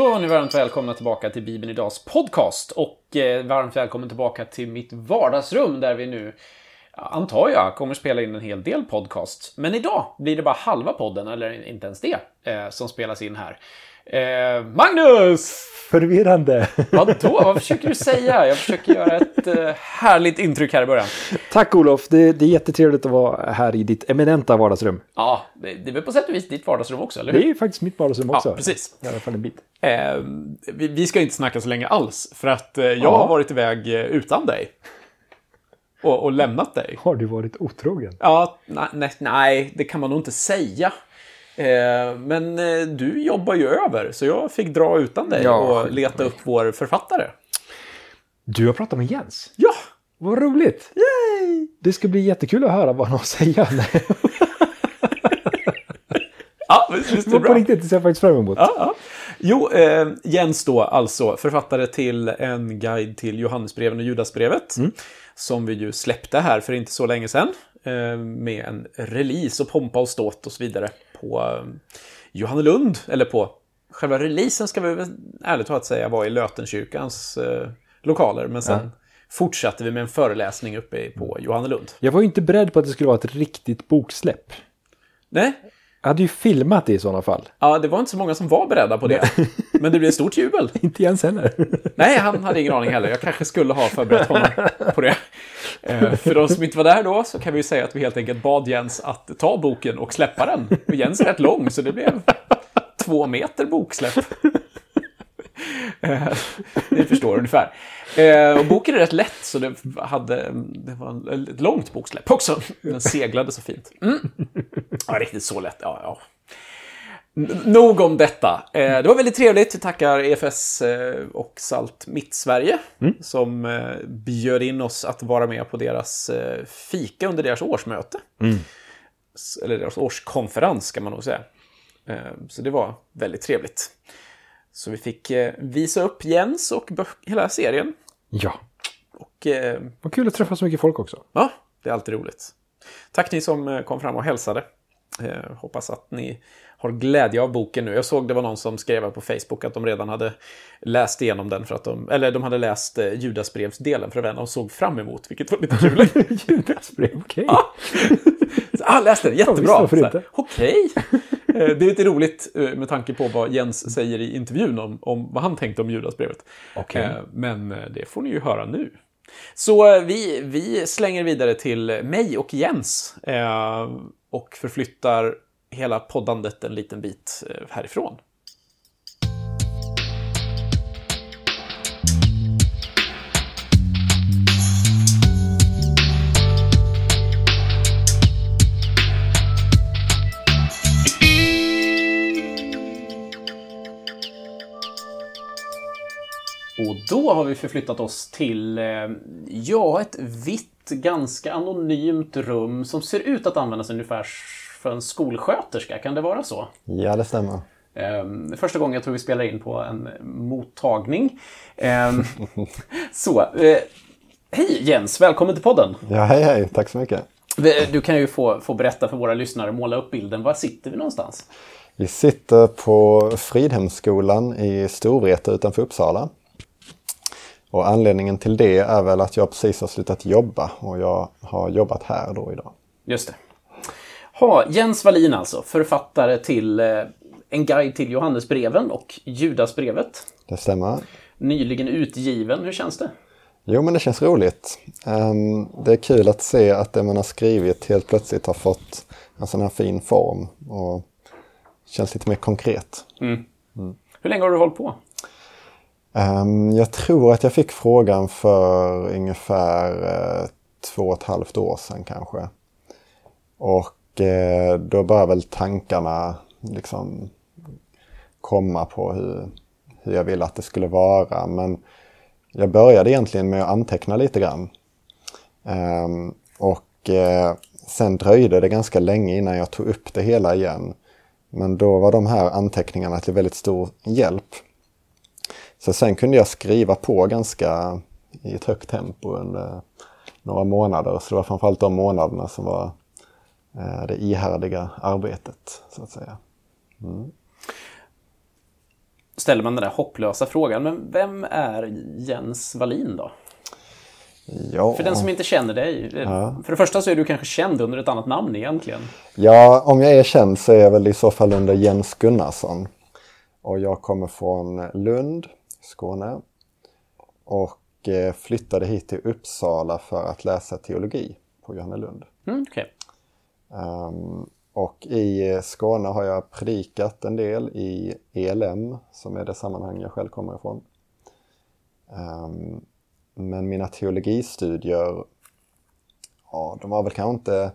Då är ni varmt välkomna tillbaka till Bibeln Idags podcast och eh, varmt välkommen tillbaka till mitt vardagsrum där vi nu, antar jag, kommer spela in en hel del podcast. Men idag blir det bara halva podden, eller inte ens det, eh, som spelas in här. Eh, Magnus! Förvirrande. Vadå? Vad försöker du säga? Jag försöker göra ett eh, härligt intryck här i början. Tack Olof, det, det är jättetrevligt att vara här i ditt eminenta vardagsrum. Ja, det det är väl på sätt och vis ditt vardagsrum också, eller Det hur? är faktiskt mitt vardagsrum också. Ja, precis. I alla fall en bit. Eh, vi, vi ska inte snacka så länge alls, för att eh, jag Ja. har varit iväg eh, utan dig. Och, och lämnat dig. Har du varit otrogen? Ja, nej, nej, nej, det kan man nog inte säga. Eh, men eh, du jobbar ju över, så jag fick dra utan dig Ja, och leta upp vår författare. Du har pratat med Jens. Ja! Vad roligt! Yay! Det ska bli jättekul att höra vad han har att säga. Ja, visst är det men på bra. riktigt, det ser jag faktiskt fram emot. Ja, ja. Jo, eh, Jens då alltså, författare till en guide till Johannesbreven och Judasbrevet. Som vi ju släppte här för inte så länge sedan. Eh, med en release och pompa och ståt och så vidare på eh, Johannelund. Eller på själva releasen ska vi väl ärligt talat säga var i Lötenkyrkans eh, lokaler. Men sen fortsatte vi med en föreläsning uppe på Johannelund. Jag var ju inte beredd på att det skulle vara ett riktigt boksläpp. Nej, hade ju filmat det i sådana fall. ja, det var inte så många som var beredda på det. Men det blev stort jubel. Inte Jens heller. Nej, han hade ingen aning heller. Jag kanske skulle ha förberett honom på det. Eh, För de som inte var där då så kan vi ju säga att vi helt enkelt bad Jens att ta boken och släppa den. Och Jens är rätt lång så det blev två meter boksläpp. Eh, Ni förstår ungefär. Eh, Och boken är rätt lätt så det, hade, det var ett långt boksläpp också. Den seglade så fint. Mm. Ja, riktigt så lätt. Ja, ja. Nog om detta. Eh, det var väldigt trevligt. Vi tackar EFS eh, och Salt Mittsverige som eh, bjöd in oss att vara med på deras eh, fika under deras årsmöte. S- Eller deras årskonferens ska man nog säga. Eh, så det var väldigt trevligt. Så vi fick eh, visa upp Jens och hela serien. Ja. Och eh, Vad kul att träffa så mycket folk också. Ja, det är alltid roligt. Tack ni som eh, kom fram och hälsade. Eh, hoppas att ni har glädje av boken nu. Jag såg det var någon som skrev på Facebook att de redan hade läst igenom den för att de, eller de hade läst eh, Judasbrevsdelen för den och såg fram emot, vilket var lite kul. Judasbrev, okej. Så, ah, läste den, jättebra. inte? Okej. Eh, Det är lite roligt eh, med tanke på vad Jens säger i intervjun om, om vad han tänkte om Judasbrevet. Okej. Eh, Men det får ni ju höra nu. Så vi, vi slänger vidare till mig och Jens och förflyttar hela poddandet en liten bit härifrån. Då har vi förflyttat oss till, eh, ja, ett vitt, ganska anonymt rum som ser ut att användas ungefär för en skolsköterska. Kan det vara så? Ja, det stämmer. Eh, första gången jag tror vi spelar in på en mottagning. Eh, så, eh, hej Jens, välkommen till podden. Ja, hej hej, tack så mycket. Du kan ju få, få berätta för våra lyssnare, måla upp bilden. Var sitter vi någonstans? Vi sitter på Fridhemsskolan i Storvreta utanför Uppsala. Och anledningen till det är väl att jag precis har slutat jobba och jag har jobbat här då idag. Just det. Ha, Jens Wallin alltså, författare till eh, En guide till Johannesbreven och Judasbrevet. Det stämmer. Nyligen utgiven. Hur känns det? Jo, men det känns roligt. Ehm, det är kul att se att det man har skrivit helt plötsligt har fått en sån här fin form och känns lite mer konkret. Hur länge har du hållit på? Ehm, jag tror att jag fick frågan för ungefär eh, två och ett halvt år sedan kanske. Och eh, då började väl tankarna liksom komma på hur, hur jag ville att det skulle vara. Men jag började egentligen med att anteckna lite grann. Ehm, och eh, sen dröjde det ganska länge innan jag tog upp det hela igen. Men då var de här anteckningarna till väldigt stor hjälp. Så sen kunde jag skriva på ganska i ett högt tempo under några månader. Så det var framförallt de månaderna som var eh, det ihärdiga arbetet, så att säga. ställer man den där hopplösa frågan, men vem är Jens Wallin då? Ja, För den som inte känner dig. För det första så är du kanske känd under ett annat namn egentligen. ja, om jag är känd så är jag väl i så fall under Jens Gunnarsson. Och jag kommer från Lund, Skåne. Och eh, flyttade hit till Uppsala för att läsa teologi på Johannelund. Mm, okej. Ehm, och i Skåne har jag predikat en del i ELM, som är det sammanhang jag själv kommer ifrån. Ehm, men mina teologistudier, ja, de var väl kanske inte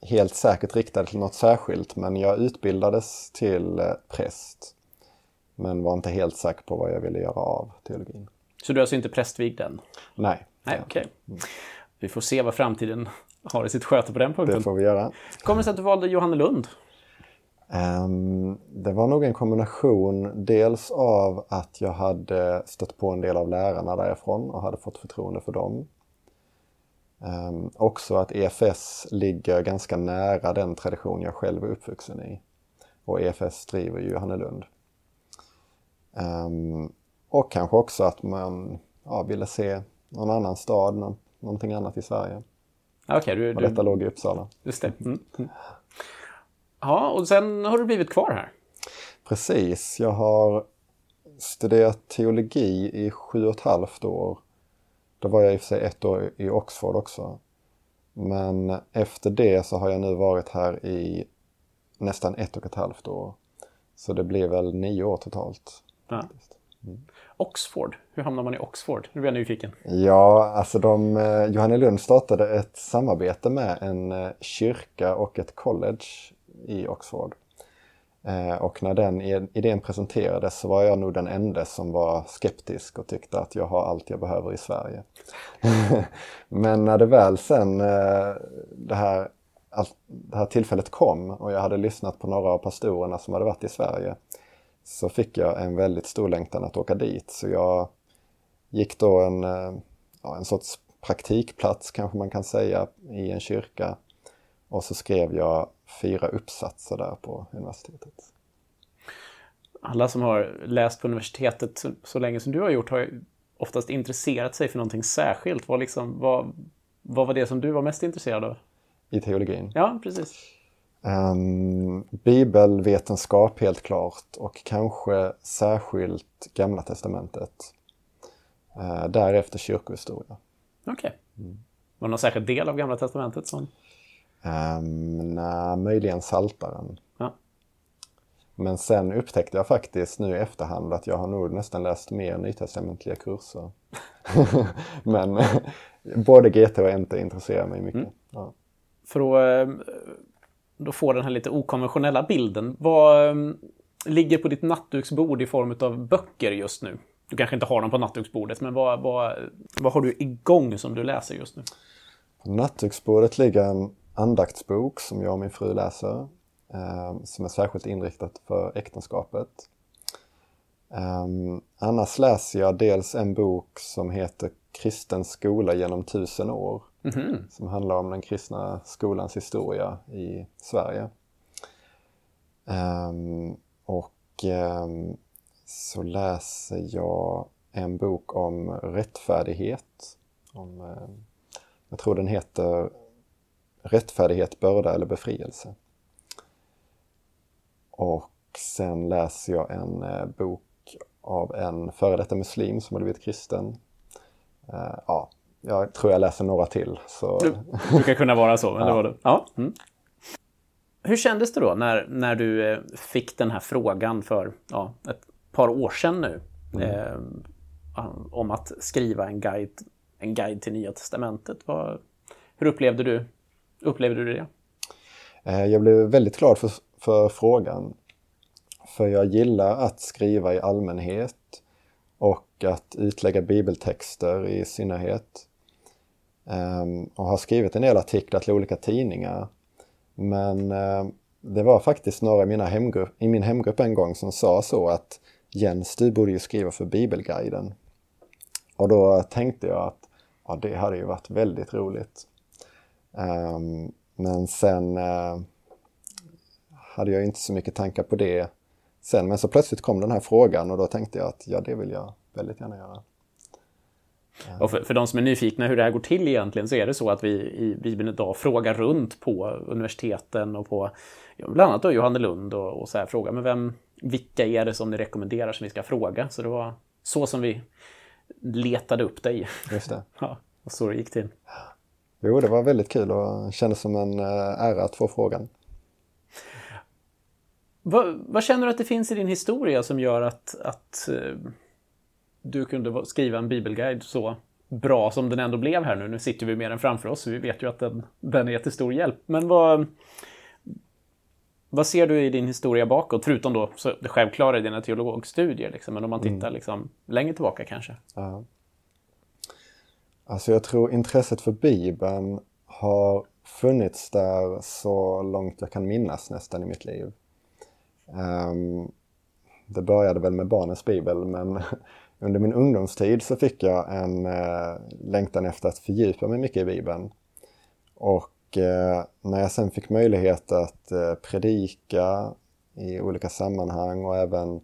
helt säkert riktade till något särskilt, men jag utbildades till eh, präst. Men var inte helt säker på vad jag ville göra av teologin. Så du är alltså inte prästvigd än? Nej, Nej, okej. Vi får se vad framtiden har i sitt sköte på den det punkten. får vi göra. Kommer det sig att du valde Johannelund? Ehm, det var nog en kombination dels av att jag hade stött på en del av lärarna därifrån och hade fått förtroende för dem. Ehm, också att EFS ligger ganska nära den tradition jag själv är uppvuxen i. Och EFS driver ju Johannelund. Um, och kanske också att man ja, ville se någon annan stad, någon, någonting annat i Sverige. Okej, du, Och du, detta låg i Uppsala. just det. Mm. Ja, och sen har du blivit kvar här. Precis, jag har studerat teologi i sju och ett halvt år. Då var jag i och för sig ett år i Oxford också. Men efter det så har jag nu varit här i nästan ett och ett halvt år. Så det blir väl nio år totalt. Ja. Oxford, hur hamnar man i Oxford? Nu blir jag nyfiken. Ja, alltså de, eh, Johannelund startade ett samarbete med en eh, kyrka och ett college i Oxford. Eh, och när den idén presenterades så var jag nog den enda som var skeptisk och tyckte att jag har allt jag behöver i Sverige. Men när det väl sen det här, det här tillfället kom och jag hade lyssnat på några av pastorerna som hade varit i Sverige så fick jag en väldigt stor längtan att åka dit. Så jag gick då en, eh, ja, en sorts praktikplats kanske man kan säga i en kyrka. Och så skrev jag fyra uppsatser där på universitetet. Alla som har läst på universitetet så, så länge som du har gjort har oftast intresserat sig för någonting särskilt. Vad, liksom, vad, vad var det som du var mest intresserad av? I teologin. Ja, precis. Um, bibelvetenskap helt klart och kanske särskilt Gamla Testamentet. Eh, därefter kyrkohistoria. Okej. Var det någon särskild del av Gamla Testamentet som... Um, nej, möjligen Saltaren. Ja. Men sen upptäckte jag faktiskt nu i efterhand att jag har nog nästan läst mer nytestamentliga kurser. Men både GT och NT intresserar mig mycket. Ja. För att eh, då får den här lite okonventionella bilden. Vad ehm, ligger på ditt nattduksbord i form av böcker just nu? Du kanske inte har dem på nattduksbordet, men vad, vad, vad har du igång som du läser just nu? På nattduksbordet ligger en andaktsbok som jag och min fru läser. Eh, som är särskilt inriktat för äktenskapet. Eh, annars läser jag dels en bok som heter Kristen skola genom tusen år. Mhm. Som handlar om den kristna skolans historia i Sverige. Um, och um, så läser jag en bok om rättfärdighet. Om, um, jag tror den heter Rättfärdighet, börda eller befrielse. Och sen läser jag en uh, bok av en före detta muslim som har blivit kristen. Uh, ja, jag tror jag läser några till. Så... Det brukar kunna vara så, men det var det. Ja. Mm. Hur kändes det då när, när du eh, fick den här frågan för ja, ett par år sedan nu? Eh, om att skriva en guide, en guide till Nya Testamentet. Vad, hur upplevde du, upplevde du det? Eh, Jag blev väldigt glad för, för frågan. För jag gillar att skriva i allmänhet och att utlägga bibeltexter i synnerhet. Ehm, och har skrivit en del artiklar till olika tidningar. Men ehm, det var faktiskt några i, mina hemgrupp, i min hemgrupp en gång som sa så att Jens, du borde ju skriva för Bibelguiden. Och då tänkte jag att ja, det hade ju varit väldigt roligt. Ehm, men sen eh, hade jag inte så mycket tankar på det sen. Men så plötsligt kom den här frågan och då tänkte jag att ja, det vill jag väldigt gärna göra. Och för, för de som är nyfikna hur det här går till egentligen så är det så att vi i Bibeln idag frågar runt på universiteten och på ja, bland annat då Johannelund och, och så här frågar men vem, vilka är det som ni rekommenderar som vi ska fråga? Så det var så som vi letade upp dig. Just det. Ja, och så det gick till. Jo, det var väldigt kul och kändes som en eh, ära att få frågan. Vad, vad känner du att det finns i din historia som gör att, att eh, du kunde skriva en bibelguide så bra som den ändå blev här nu? Nu sitter vi med den framför oss så vi vet ju att den, den är till stor hjälp. Men vad, vad ser du i din historia bakåt? Förutom då så det självklara i dina teologstudier. Liksom, men om man tittar liksom, längre tillbaka kanske. Ja. Alltså jag tror intresset för Bibeln har funnits där så långt jag kan minnas nästan i mitt liv. Um, det började väl med barnens bibel men under min ungdomstid så fick jag en eh, längtan efter att fördjupa mig mycket i Bibeln. Och eh, när jag sen fick möjlighet att eh, predika i olika sammanhang och även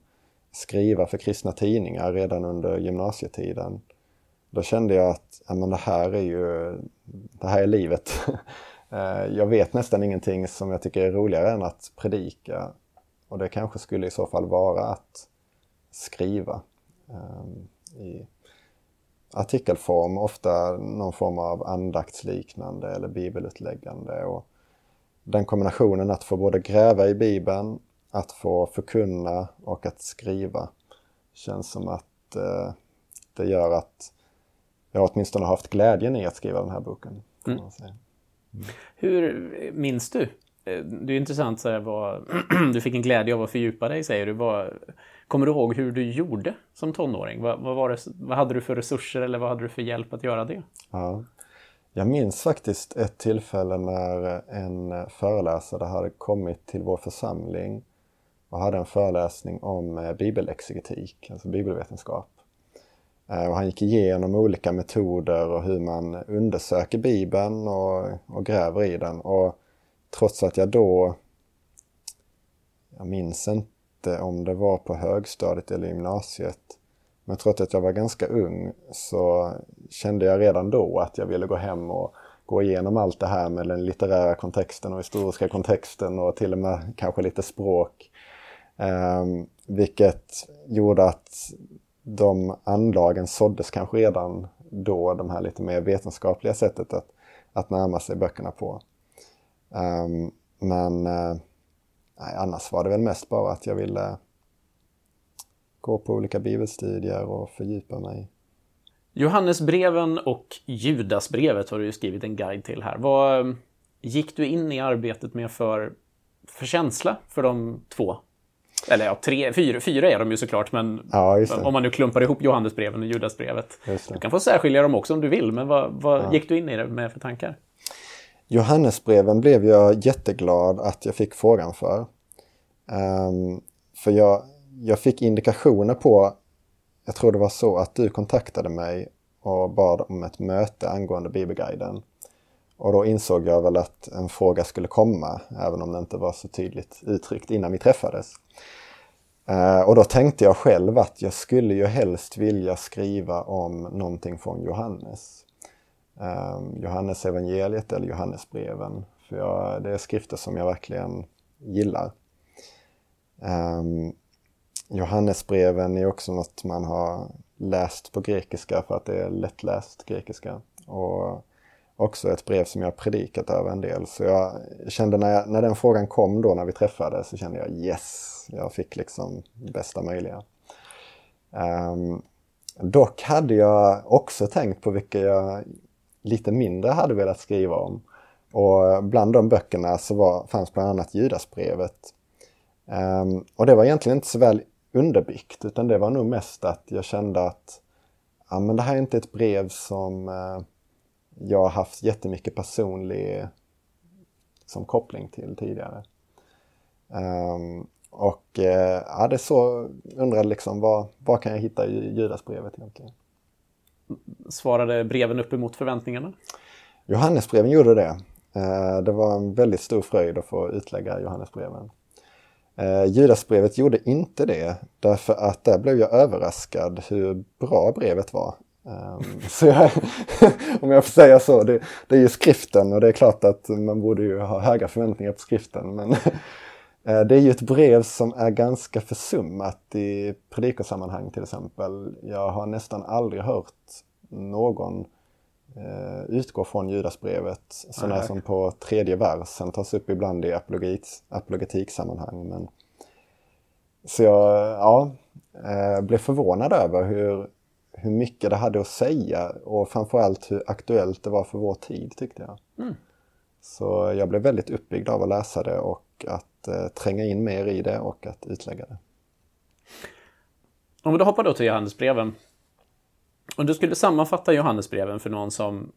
skriva för kristna tidningar redan under gymnasietiden då kände jag att ja, men det här är ju det här är livet. Eh, jag vet nästan ingenting som jag tycker är roligare än att predika. Och det kanske skulle i så fall vara att skriva i artikelform, ofta någon form av andaktsliknande eller bibelutläggande. Och den kombinationen att få både gräva i Bibeln, att få förkunna och att skriva känns som att uh, det gör att jag åtminstone haft glädjen i att skriva den här boken. Mm. Mm. Hur minns du? Eh, det är intressant, så här, vad, du fick en glädje av att fördjupa dig, säger du. Vad, kommer du ihåg hur du gjorde som tonåring? Vad, vad, var det, vad hade du för resurser eller vad hade du för hjälp att göra det? Ja. Jag minns faktiskt ett tillfälle när en föreläsare hade kommit till vår församling och hade en föreläsning om eh, bibelexegetik, alltså bibelvetenskap. Eh, och han gick igenom olika metoder och hur man undersöker Bibeln och, och gräver i den. Och trots att jag då, jag minns inte om det var på högstadiet eller gymnasiet, men trots att jag var ganska ung så kände jag redan då att jag ville gå hem och gå igenom allt det här med den litterära kontexten och historiska kontexten och till och med kanske lite språk. Eh, vilket gjorde att de anlagen såddes kanske redan då, de här lite mer vetenskapliga sättet att, att närma sig böckerna på. Um, men uh, nej, annars var det väl mest bara att jag ville gå på olika bibelstudier och fördjupa mig. Johannesbreven och Judasbrevet har du ju skrivit en guide till här. Vad gick du in i arbetet med för, för känsla för de två eller ja, tre, fyra, fyra är de ju såklart, men ja, om man nu klumpar ihop Johannesbreven och Judasbrevet. Du kan få särskilja dem också om du vill, men vad, vad ja. gick du in i det med för tankar? Johannesbreven blev jag jätteglad att jag fick frågan för. Um, för jag, jag fick indikationer på, jag tror det var så att du kontaktade mig och bad om ett möte angående Bibelguiden. Och då insåg jag väl att en fråga skulle komma, även om det inte var så tydligt uttryckt innan vi träffades. Uh, och då tänkte jag själv att jag skulle ju helst vilja skriva om någonting från Johannes. Ehm, Johannes evangeliet eller Johannesbreven. För jag, det är skrifter som jag verkligen gillar. Um, Johannesbreven är också något man har läst på grekiska för att det är lättläst grekiska. Och också ett brev som jag predikat över en del. Så jag kände när, jag, när den frågan kom då när vi träffades så kände jag yes, jag fick liksom bästa möjliga. Um, dock hade jag också tänkt på vilka jag lite mindre hade velat skriva om. Och bland de böckerna så var, fanns bland annat Judasbrevet. Um, och det var egentligen inte så väl underbyggt utan det var nog mest att jag kände att ja, men det här är inte ett brev som uh, jag har haft jättemycket personlig som koppling till tidigare. Um, och uh, ja, det så undrade liksom vad, vad kan jag hitta i Judasbrevet egentligen? Svarade breven upp emot förväntningarna? Johannesbreven gjorde det. Eh, det var en väldigt stor fröjd att få utlägga Johannesbreven. Eh, Judasbrevet gjorde inte det, därför att där blev jag överraskad hur bra brevet var. Ehm, så jag, om jag får säga så, det, det, är ju skriften och det är klart att man borde ju ha höga förväntningar på skriften. Men det är ju ett brev som är ganska försummat i predikosammanhang till exempel. Jag har nästan aldrig hört någon eh, utgå från Judasbrevet, sådana som på tredje versen tas upp ibland i apologetiksammanhang. Men... Så jag ja, eh, blev förvånad över hur hur mycket det hade att säga och framförallt hur aktuellt det var för vår tid tyckte jag. Mm. Så jag blev väldigt uppbyggd av att läsa det och att eh, tränga in mer i det och att utlägga det. Om då hoppar då till Johannesbreven. Om du skulle sammanfatta Johannesbreven för någon som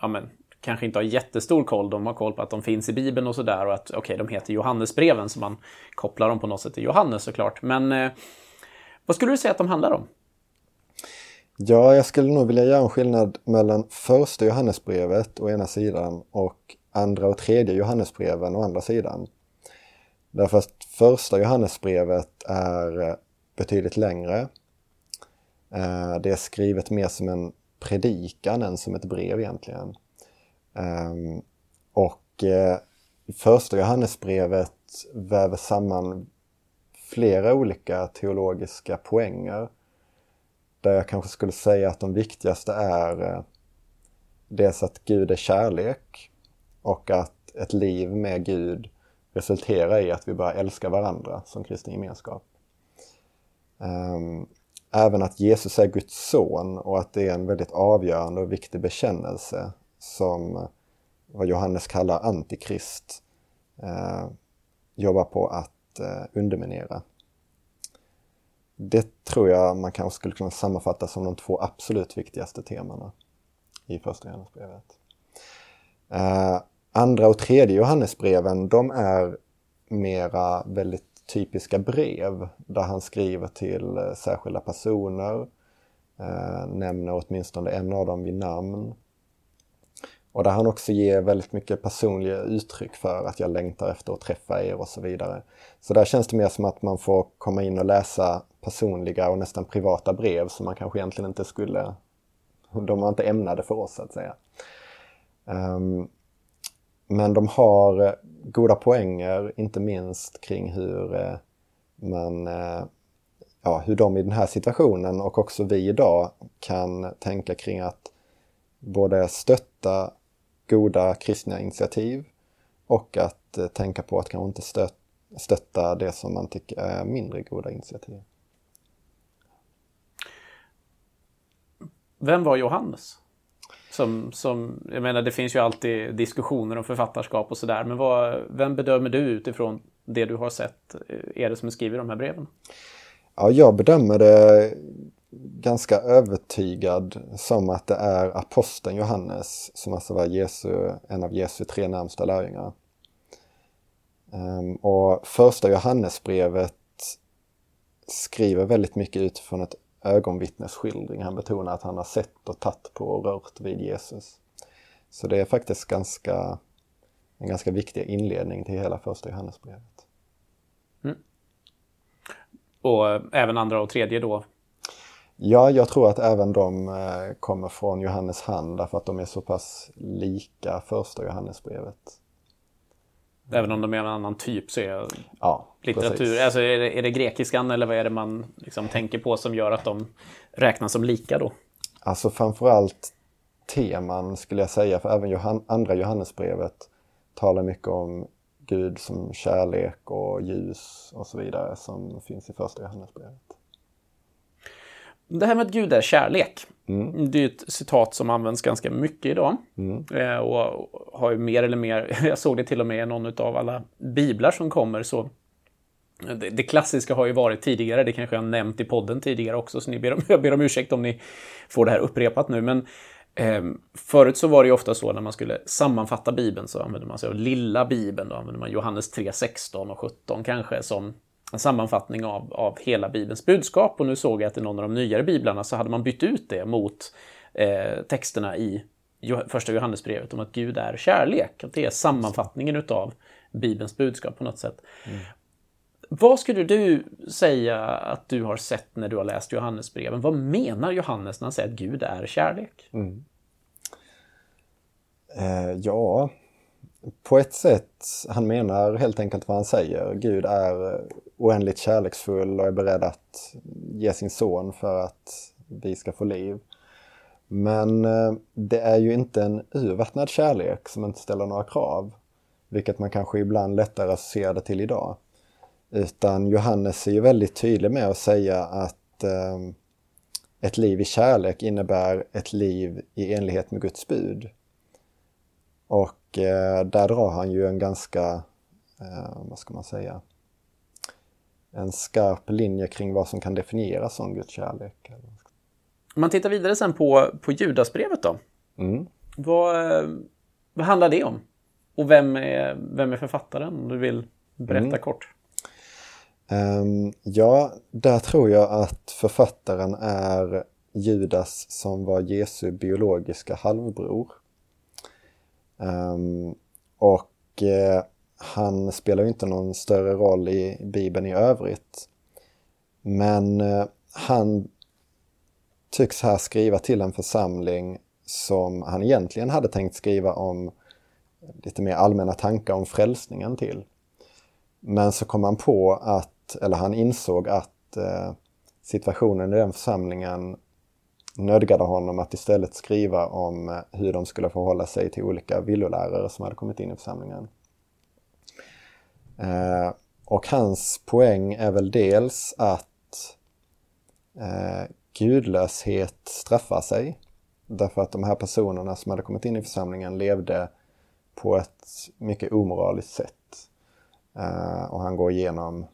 ja, men, kanske inte har jättestor koll, de har koll på att de finns i Bibeln och sådär och att okej, okay, de heter Johannesbreven så man kopplar dem på något sätt till Johannes såklart. Men eh, vad skulle du säga att de handlar om? Ja, jag skulle nog vilja göra en skillnad mellan första Johannesbrevet å ena sidan och andra och tredje Johannesbreven å andra sidan. Därför att första Johannesbrevet är eh, betydligt längre. Eh, det är skrivet mer som en predikan än som ett brev egentligen. Ehm, och eh, första Johannesbrevet väver samman flera olika teologiska poänger där jag kanske skulle säga att de viktigaste är dels att Gud är kärlek och att ett liv med Gud resultera i att vi börjar älska varandra som kristen gemenskap. Ehm, även att Jesus är Guds son och att det är en väldigt avgörande och viktig bekännelse som eh, vad Johannes kallar antikrist eh, jobbar på att eh, underminera. Det tror jag man kanske skulle kunna sammanfatta som de två absolut viktigaste temana i första Johannesbrevet. Andra och tredje Johannesbreven, de är mera väldigt typiska brev där han skriver till eh, särskilda personer, eh, nämner åtminstone en av dem vid namn. Och där han också ger väldigt mycket personliga uttryck för att jag längtar efter att träffa er och så vidare. Så där känns det mer som att man får komma in och läsa personliga och nästan privata brev som man kanske egentligen inte skulle... De var inte ämnade för oss, så att säga. Um, men de har eh, goda poänger, inte minst kring hur eh, man eh, ja, hur de i den här situationen och också vi idag kan tänka kring att både stötta goda kristna initiativ och att eh, tänka på att kanske inte stötta det som man tycker är mindre goda initiativ. Vem var Johannes? Som, som, jag menar, det finns ju alltid diskussioner om författarskap och sådär, men vad, vem bedömer du utifrån det du har sett eh, är det som är skriver de här breven? Ja, jag bedömer det ganska övertygad som att det är aposteln Johannes som alltså var Jesu, en av Jesu tre närmsta lärjungar. Ehm, och första Johannesbrevet skriver väldigt mycket utifrån ett ögonvittnesskildring. Han betonar att han har sett och tagit på och rört vid Jesus. Så det är faktiskt ganska, en ganska viktig inledning till hela första Johannesbrevet. Mm. Och eh, även andra och tredje då? Ja, jag tror att även de eh, kommer från Johannes hand därför att de är så pass lika första Johannesbrevet. Även om de är en annan typ så är ja, litteratur, alltså är det, är det, grekiskan eller vad är det man liksom tänker på som gör att de räknas som lika då? Alltså framförallt teman skulle jag säga, för även Johan, andra Johannesbrevet talar mycket om Gud som kärlek och ljus och så vidare som finns i första Johannesbrevet. Det här med att Gud är kärlek, mm. det är ett citat som används ganska mycket idag. Mm. Eh, och har ju mer eller mer, jag såg det till och med i någon av alla biblar som kommer, så det, det, klassiska har ju varit tidigare, det kanske jag har nämnt i podden tidigare också, så ni ber om, jag ber om ursäkt om ni får det här upprepat nu. Men eh, förut så var det ju ofta så när man skulle sammanfatta Bibeln så använde man sig av lilla Bibeln, då använde man Johannes 3, 16 och 17 kanske som en sammanfattning av, av hela Bibelns budskap. Och nu såg jag att i någon av de nyare biblarna så hade man bytt ut det mot eh, texterna i första Johannesbrevet om att Gud är kärlek. Att det är sammanfattningen utav Bibelns budskap på något sätt. Mm. Vad skulle du säga att du har sett när du har läst Johannesbreven? Vad menar Johannes när han säger att Gud är kärlek? Mm. Eh, ja, på ett sätt, han menar helt enkelt vad han säger. Gud är oändligt kärleksfull och är beredd att ge sin son för att vi ska få liv. Men eh, det är ju inte en urvattnad kärlek som inte ställer några krav. Vilket man kanske ibland lättare associerar det till idag. Utan Johannes är ju väldigt tydlig med att säga att eh, ett liv i kärlek innebär ett liv i enlighet med Guds bud. Och eh, där drar han ju en ganska, eh, vad ska man säga, en skarp linje kring vad som kan definieras som Guds kärlek. Om man tittar vidare sen på, på Judasbrevet då. Mm. Vad, vad handlar det om? Och vem är, vem är författaren? Om du vill berätta Mm. kort. Ehm, ja, där tror jag att författaren är Judas som var Jesu biologiska halvbror. Ehm, och eh, han spelar ju inte någon större roll i Bibeln i övrigt. Men eh, han tycks här skriva till en församling som han egentligen hade tänkt skriva om lite mer allmänna tankar om frälsningen till. Men så kom han på att, eller han insåg att eh, situationen i den församlingen nödgade honom att istället skriva om eh, hur de skulle förhålla sig till olika villolärare som hade kommit in i församlingen. Eh, och hans poäng är väl dels att eh, gudlöshet straffar sig. Därför att de här personerna som hade kommit in i församlingen levde på ett mycket omoraliskt sätt. Eh, och han går igenom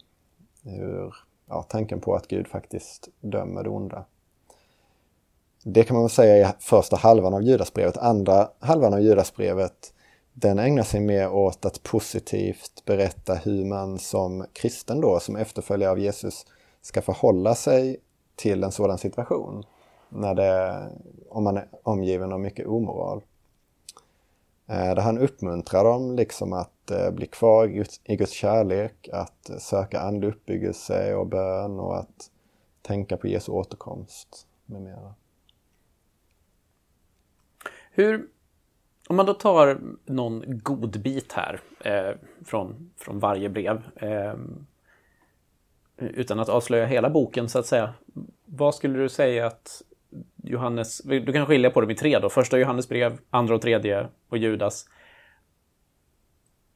hur, ja, tanken på att Gud faktiskt dömer det onda. Det kan man väl säga är första halvan av Judasbrevet. Andra halvan av Judasbrevet den ägnar sig mer åt att positivt berätta hur man som kristen då, som efterföljare av Jesus, ska förhålla sig till en sådan situation. När det, om man är omgiven av mycket omoral. Eh, där han uppmuntrar dem liksom att att eh, bli kvar i Guds, i Guds kärlek, att söka andlig uppbyggelse och bön och att tänka på Jesu återkomst med mera. Hur, om man då tar någon god bit här eh, från, från varje brev, eh, utan att avslöja hela boken så att säga. Vad skulle du säga att Johannes, du kan skilja på dem i tre då, första Johannes brev, andra och tredje och Judas.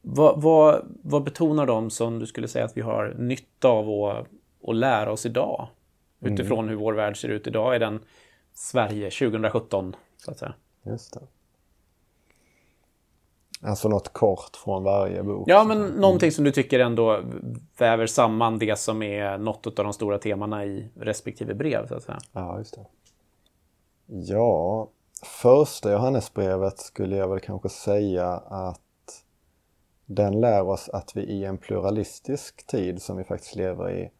Vad, vad, vad betonar de som du skulle säga att vi har nytta av att, att lära oss idag? Utifrån hur vår värld ser ut idag, är den Sverige 2017, så att säga. Just det. Alltså något kort från varje bok. Ja, men någonting som du tycker ändå väver samman det som är något av de stora temana i respektive brev, så att säga. Ja, just det. Ja, första Johannesbrevet skulle jag väl kanske säga att den lär oss att vi i en pluralistisk tid som vi faktiskt lever i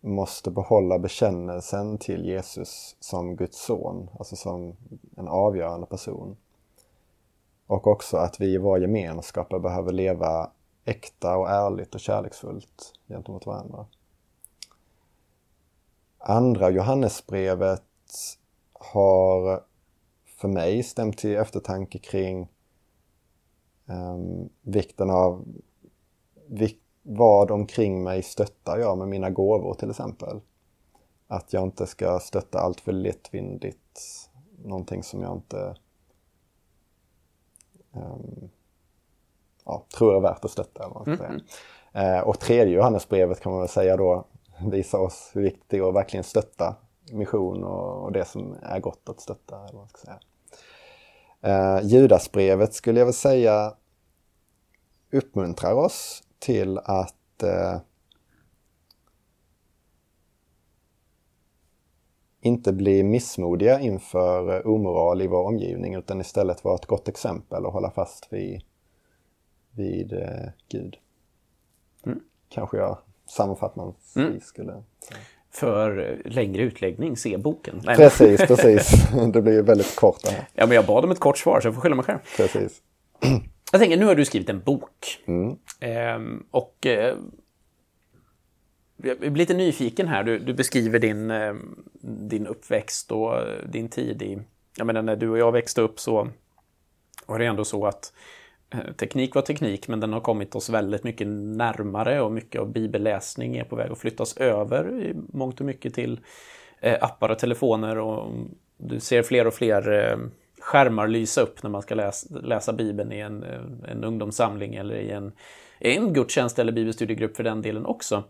måste behålla bekännelsen till Jesus som Guds son, alltså som en avgörande person. Och också att vi i vår gemenskap behöver leva äkta och ärligt och kärleksfullt gentemot varandra. Andra Johannesbrevet har för mig stämt till eftertanke kring um, vikten av vik vad omkring mig stöttar jag med mina gåvor till exempel. Att jag inte ska stötta allt för lättvindigt, någonting som jag inte um, ja, tror är värt att stötta. Eller vad man ska säga. Eh, och tredje Johannesbrevet kan man väl säga då visar oss hur viktigt det är att verkligen stötta mission och, och det som är gott att stötta. Eller vad man ska säga. Eh, Judasbrevet skulle jag väl säga uppmuntrar oss till att eh, inte bli missmodiga inför eh, omoral i vår omgivning utan istället vara ett gott exempel och hålla fast vid, vid eh, Gud. Kanske jag sammanfattningsvis Mm. skulle. För längre utläggning, se boken. Nej, Precis, precis. Det blir ju väldigt kort det här. Ja, men jag bad om ett kort svar, så jag får skylla mig själv. Precis. Jag tänker, nu har du skrivit en bok. Mm. Ehm, och eh, jag blir lite nyfiken här. Du, du beskriver din, eh, din uppväxt och din tid i... Jag menar, när du och jag växte upp så var det ändå så att Eh, teknik var teknik, men den har kommit oss väldigt mycket närmare och mycket av bibelläsning är på väg att flyttas över i mångt och mycket till eh, appar och telefoner och du ser fler och fler eh, skärmar lysa upp när man ska läsa, läsa Bibeln i en, en ungdomssamling eller i en, en gudstjänst eller bibelstudiegrupp för den delen också.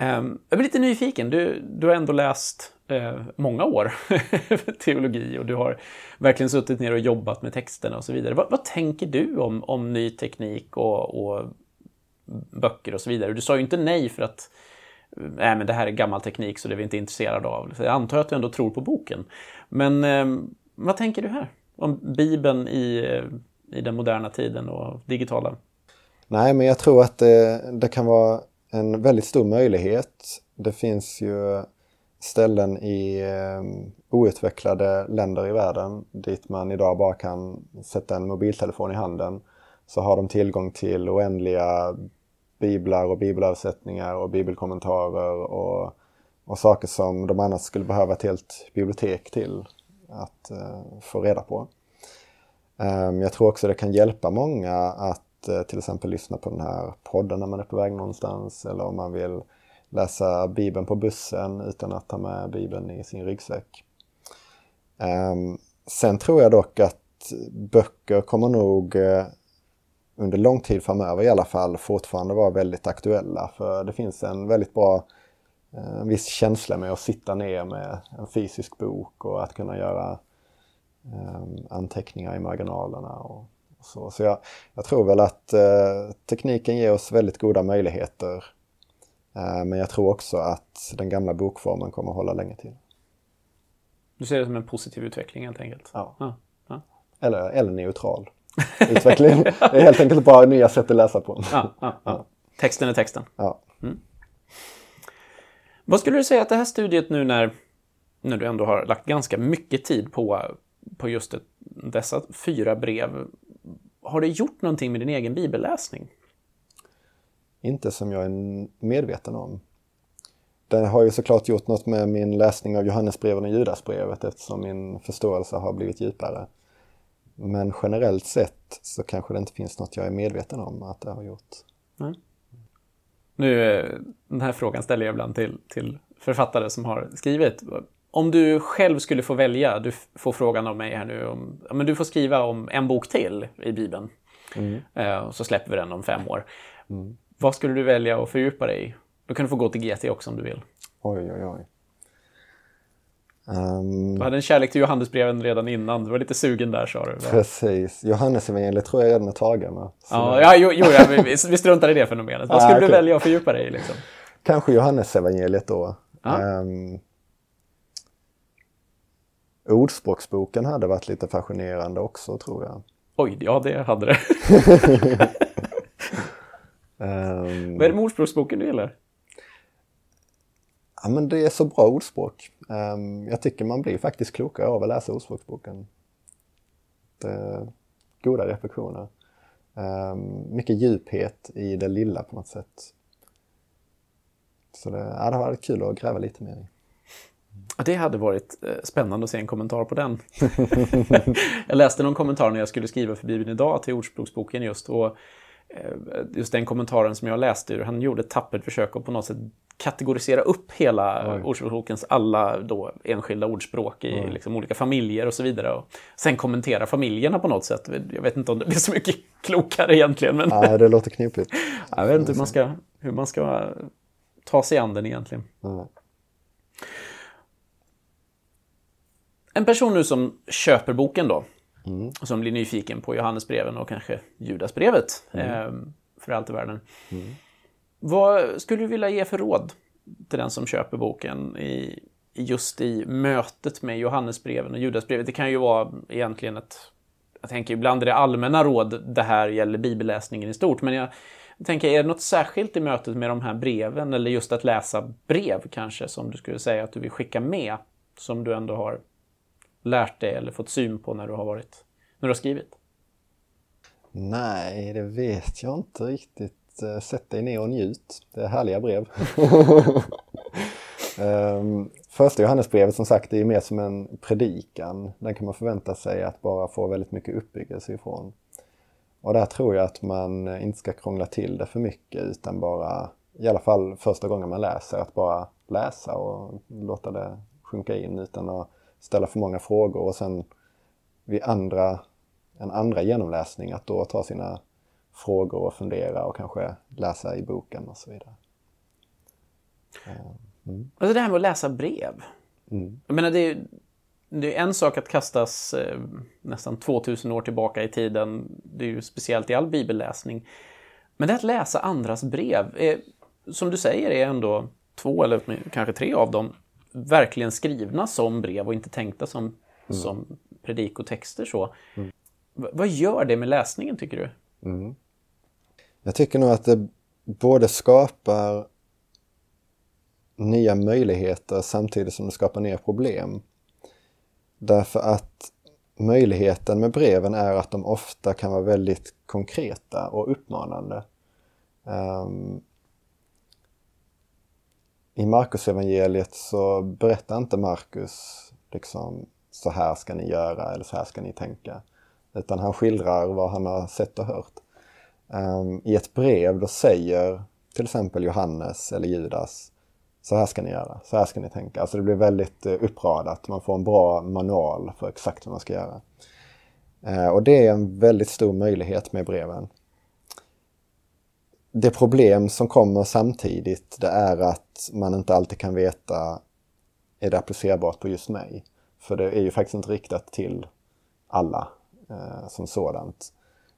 Ehm, jag blir lite nyfiken. Du, du har ändå läst eh, många år teologi och du har verkligen suttit ner och jobbat med texterna och så vidare. Vad, vad tänker du om, om ny teknik och, och, böcker och så vidare? Du sa ju inte nej för att eh, nej, men det här är gammal teknik så det är vi inte intresserade av. Så jag antar att du ändå tror på boken. Men eh, vad tänker du här? Om Bibeln i, i den moderna tiden och digitala? Nej, men jag tror att det, det kan vara en väldigt stor möjlighet. Det finns ju ställen i eh, outvecklade länder i världen dit man idag bara kan sätta en mobiltelefon i handen. Så har de tillgång till oändliga biblar och bibelöversättningar och bibelkommentarer och, och saker som de annars skulle behöva ett helt bibliotek till att uh, få reda på. Um, jag tror också det kan hjälpa många att Eh, till exempel lyssna på den här podden när man är på väg någonstans eller om man vill läsa Bibeln på bussen utan att ta med Bibeln i sin ryggsäck. Ehm, sen tror jag dock att böcker kommer nog eh, under lång tid framöver i alla fall fortfarande vara väldigt aktuella för det finns en väldigt bra eh, en viss känsla med att sitta ner med en fysisk bok och att kunna göra ehm, anteckningar i marginalerna och så, så jag, jag, tror väl att eh, tekniken ger oss väldigt goda möjligheter. Eh, men jag tror också att den gamla bokformen kommer att hålla länge till. Du ser det som en positiv utveckling helt enkelt? Ja. ja, ja. Eller, eller neutral utveckling. det är helt enkelt bara nya sätt att läsa på. Ja, texten är texten. Mm. Vad skulle du säga att det här studiet nu när, när du ändå har lagt ganska mycket tid på, på just ett, dessa fyra brev har det gjort någonting med din egen bibelläsning? Inte som jag är medveten om. Det har ju såklart gjort något med min läsning av Johannesbreven och Judasbrevet eftersom min förståelse har blivit djupare. Men generellt sett så kanske det inte finns något jag är medveten om att det har gjort. Mm. Nu, eh, den här frågan ställer jag ibland till, till författare som har skrivit om du själv skulle få välja, du får frågan av mig här nu, om, men du får skriva om en bok till i Bibeln. Mm. Eh, så släpper vi den om fem år. Mm. Vad skulle du välja att fördjupa dig i? Då kan du få gå till GT också om du vill. Oj, oj, oj. Um, du hade en kärlek till Johannesbreven redan innan. Du var lite sugen där sa du. Precis. Johannesevangeliet tror jag redan är tagen. Ja, ja, jo, jo ja, vi, vi struntar i det fenomenet. Vad skulle ah, okay. du välja att fördjupa dig i? Liksom? Kanske Johannesevangeliet då. Ah. Um, Ordspråksboken hade varit lite fascinerande också tror jag. Oj, ja det hade det. um, Vad är det med Ordspråksboken du gillar? Ja men det är så bra ordspråk. Um, jag tycker man blir faktiskt klokare av att läsa Ordspråksboken. Det, goda reflektioner. Um, mycket djuphet i det lilla på något sätt. Så det, ja, det har varit kul att gräva lite mer i. Det hade varit eh, spännande att se en kommentar på den. jag läste någon kommentar när jag skulle skriva för Bibeln idag till Ordspråksboken just. Och eh, just den kommentaren som jag läste ur, han gjorde ett tappert försök att på något sätt kategorisera upp hela Oj. Ordspråksbokens alla då enskilda ordspråk i liksom olika familjer och så vidare. Och sen kommentera familjerna på något sätt. Jag vet inte om det blir så mycket klokare egentligen. Men... Nej, det låter knepigt. jag vet inte hur man ska, hur man ska ta sig an den egentligen. Mm. En person nu som köper boken då, mm. som blir nyfiken på Johannesbreven och kanske Judasbrevet, mm. eh, för allt i världen. Mm. Vad skulle du vilja ge för råd till den som köper boken i, just i mötet med Johannesbreven och Judasbrevet? Det kan ju vara egentligen ett... Jag tänker ibland är det allmänna råd, det här gäller bibelläsningen i stort, men jag tänker, är det något särskilt i mötet med de här breven, eller just att läsa brev kanske, som du skulle säga att du vill skicka med, som du ändå har lärt dig eller fått syn på när du har varit, när du har skrivit? Nej, det vet jag inte riktigt eh, sätt dig ner och njut. Det är härliga brev. um, första Johannesbrevet som sagt är ju mer som en predikan. Den kan man förvänta sig att bara få väldigt mycket uppbyggelse ifrån. Och där tror jag att man inte ska krångla till det för mycket utan bara, i alla fall första gången man läser, att bara läsa och låta det sjunka in utan att ställa för många frågor och sen vid andra, en andra genomläsning att då ta sina frågor och fundera och kanske läsa i boken och så vidare. Mm. Alltså det här med att läsa brev. Mm. Jag menar det är, det är en sak att kastas eh, nästan 2000 år tillbaka i tiden. Det är ju speciellt i all bibelläsning. Men det att läsa andras brev, är, som du säger, är ändå två eller kanske tre av dem verkligen skrivna som brev och inte tänkta som, mm. som predikotexter. Så. Mm. Vad gör det med läsningen tycker du? Mm. Jag tycker nog att det både skapar nya möjligheter samtidigt som det skapar nya problem. Därför att möjligheten med breven är att de ofta kan vara väldigt konkreta och uppmanande. Um, i Markus evangeliet så berättar inte Markus liksom så här ska ni göra eller så här ska ni tänka. Utan han skildrar vad han har sett och hört. Um, I ett brev då säger till exempel Johannes eller Judas så här ska ni göra, så här ska ni tänka. Alltså det blir väldigt eh, uppradat, man får en bra manual för exakt vad man ska göra. Uh, och det är en väldigt stor möjlighet med breven. Det problem som kommer samtidigt det är att man inte alltid kan veta är det applicerbart på just mig. För det är ju faktiskt inte riktat till alla eh, som sådant.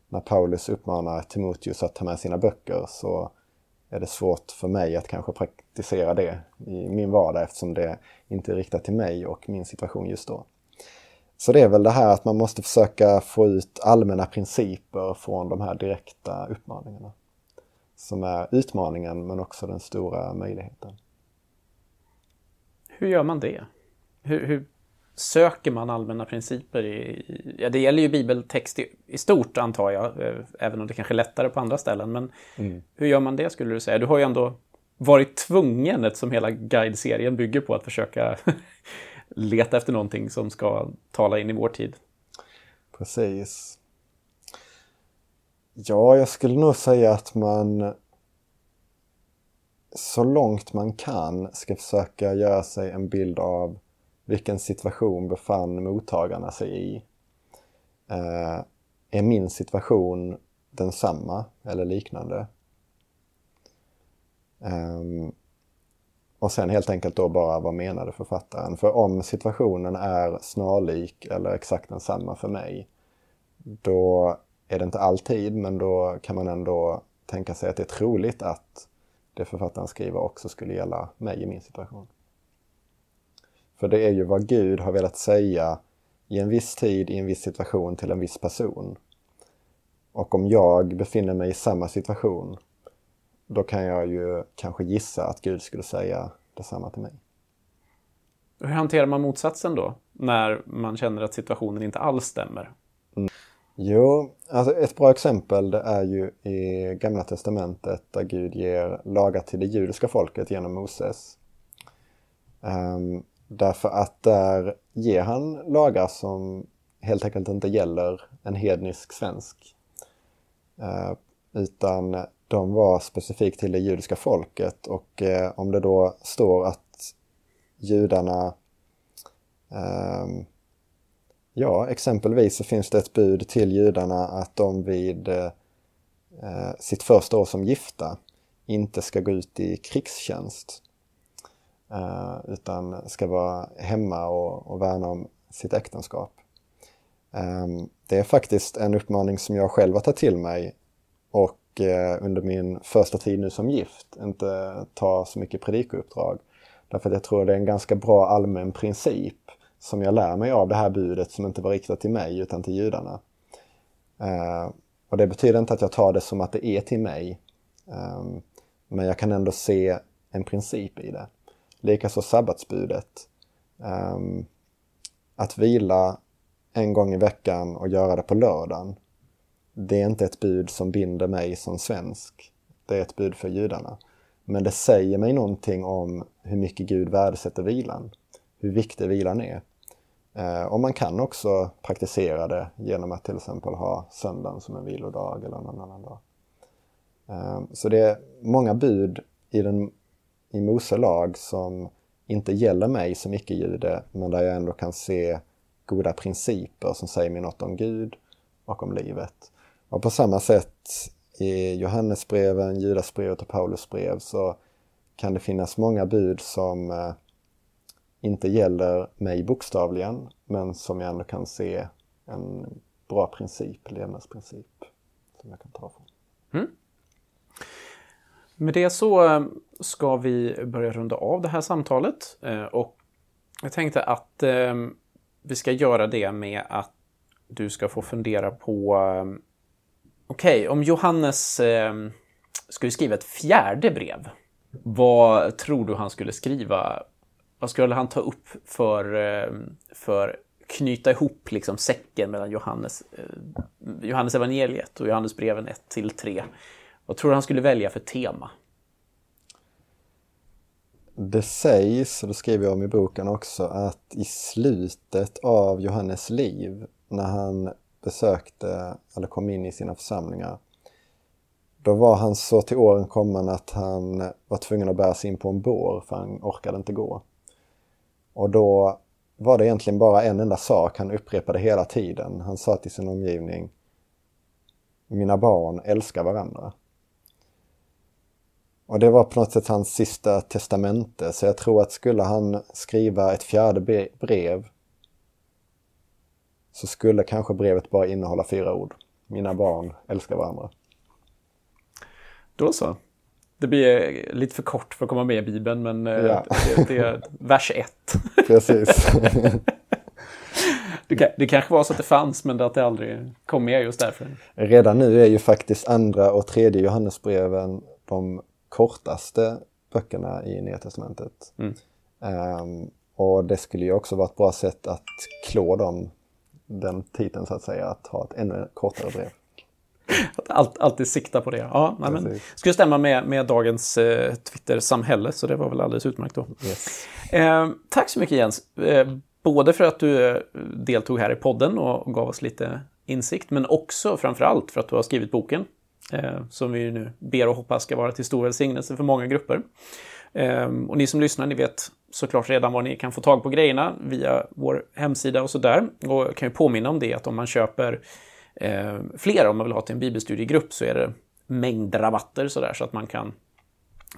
När Paulus uppmanar Timoteus att ta med sina böcker så är det svårt för mig att kanske praktisera det i min vardag eftersom det inte är riktat till mig och min situation just då. Så det är väl det här att man måste försöka få ut allmänna principer från de här direkta uppmaningarna. Som är utmaningen men också den stora möjligheten. Hur gör man det? Hur, hur söker man allmänna principer i, ja det gäller ju bibeltext i, i, stort antar jag, eh, även om det kanske är lättare på andra ställen. Men mm. hur gör man det skulle du säga? Du har ju ändå varit tvungen, eftersom hela guideserien bygger på att försöka leta efter någonting som ska tala in i vår tid. Precis. Ja, jag skulle nog säga att man så långt man kan ska försöka göra sig en bild av vilken situation befann mottagarna sig i? Eh, är min situation densamma eller liknande? Eh, och sen helt enkelt då bara vad menade författaren? För om situationen är snarlik eller exakt densamma för mig, då är det inte alltid, men då kan man ändå tänka sig att det är troligt att det författaren skriver också skulle gälla mig i min situation. För det är ju vad Gud har velat säga i en viss tid, i en viss situation till en viss person. Och om jag befinner mig i samma situation, då kan jag ju kanske gissa att Gud skulle säga detsamma till mig. Hur hanterar man motsatsen då? När man känner att situationen inte alls stämmer? Mm. Jo, alltså ett bra exempel det är ju i Gamla Testamentet där Gud ger lagar till det judiska folket genom Moses. Um, Därför att där ger han lagar som helt enkelt inte gäller en hednisk svensk. Uh, utan de var specifikt till det judiska folket och uh, om det då står att judarna eh, Ja, exempelvis så finns det ett bud till judarna att de vid eh, sitt första år som gifta inte ska gå ut i krigstjänst. Eh, utan ska vara hemma och, och värna om sitt äktenskap. Eh, det är faktiskt en uppmaning som jag själv har tagit till mig och eh, under min första tid nu som gift inte ta så mycket predikouppdrag. Därför att jag tror det är en ganska bra allmän princip som jag lär mig av det här budet som inte var riktat till mig utan till judarna. Eh, och det betyder inte att jag tar det som att det är till mig. Ehm, men jag kan ändå se en princip i det. Likaså sabbatsbudet. Ehm, att vila en gång i veckan och göra det på lördagen. Det är inte ett bud som binder mig som svensk. det är ett bud för judarna. Men det säger mig någonting om hur mycket Gud värdesätter vilan. Hur viktig vilan är. Eh, och man kan också praktisera det genom att till exempel ha söndagen som en vilodag eller någon annan dag. Eh, så det är många bud i, den, i Mose lag som inte gäller mig som icke-jude, men där jag ändå kan se goda principer som säger mig något om Gud och om livet. Och på samma sätt i Johannesbreven, Judasbrevet och Paulusbrev så kan det finnas många bud som eh, inte gäller mig bokstavligen, men som jag ändå kan se en bra princip, levnadsprincip, som jag kan ta från. Mm. Med det så eh, ska vi börja runda av det här samtalet. Eh, och jag tänkte att eh, vi ska göra det med att du ska få fundera på... Okej, okay, om Johannes skulle skriva ett fjärde brev, vad tror du han skulle skriva? Vad skulle han ta upp för, eh, för knyta ihop liksom säcken mellan Johannes, eh, Johannes evangeliet och Johannesbreven 1 till 3? Vad tror du han skulle välja för tema? Det sägs, och det skriver jag om i boken också, att i slutet av Johannes liv, när han besökte eller kom in i sina församlingar, då var han så till åren kommen att han var tvungen att bära sig in på en bår för han orkade inte gå. Och då var det egentligen bara en enda sak han upprepade hela tiden. Han sa till sin omgivning Mina barn älskar varandra. Och det var på något sätt hans sista testamente. Så jag tror att skulle han skriva ett fjärde brev så skulle kanske brevet bara innehålla fyra ord. Mina barn älskar varandra. Då så. Det blir lite för kort för att komma med i Bibeln, men eh, ja. det, det, är vers ett. Precis. det, det kanske var så att det fanns, men att det aldrig kom med just därför. Redan nu är ju faktiskt andra och tredje Johannesbreven de kortaste böckerna i Nya Testamentet. Mm. Um, och det skulle ju också vara ett bra sätt att klå dem den titeln så att säga, att ha ett ännu kortare brev. Allt, alltid sikta på det. Ja, nej, men, skulle stämma med, med dagens eh, Twitter-samhälle, så det var väl alldeles utmärkt då. Yes. Eh, tack så mycket Jens, eh, både för att du eh, deltog här i podden och gav oss lite insikt, men också framför allt för att du har skrivit boken eh, som vi nu ber och hoppas ska vara till stor välsignelse för många grupper. Eh, och ni som lyssnar, ni vet såklart redan var ni kan få tag på grejerna via vår hemsida och sådär. Och jag kan ju påminna om det att om man köper eh, flera. om man vill ha till en bibelstudiegrupp, så är det mängdrabatter sådär så att man kan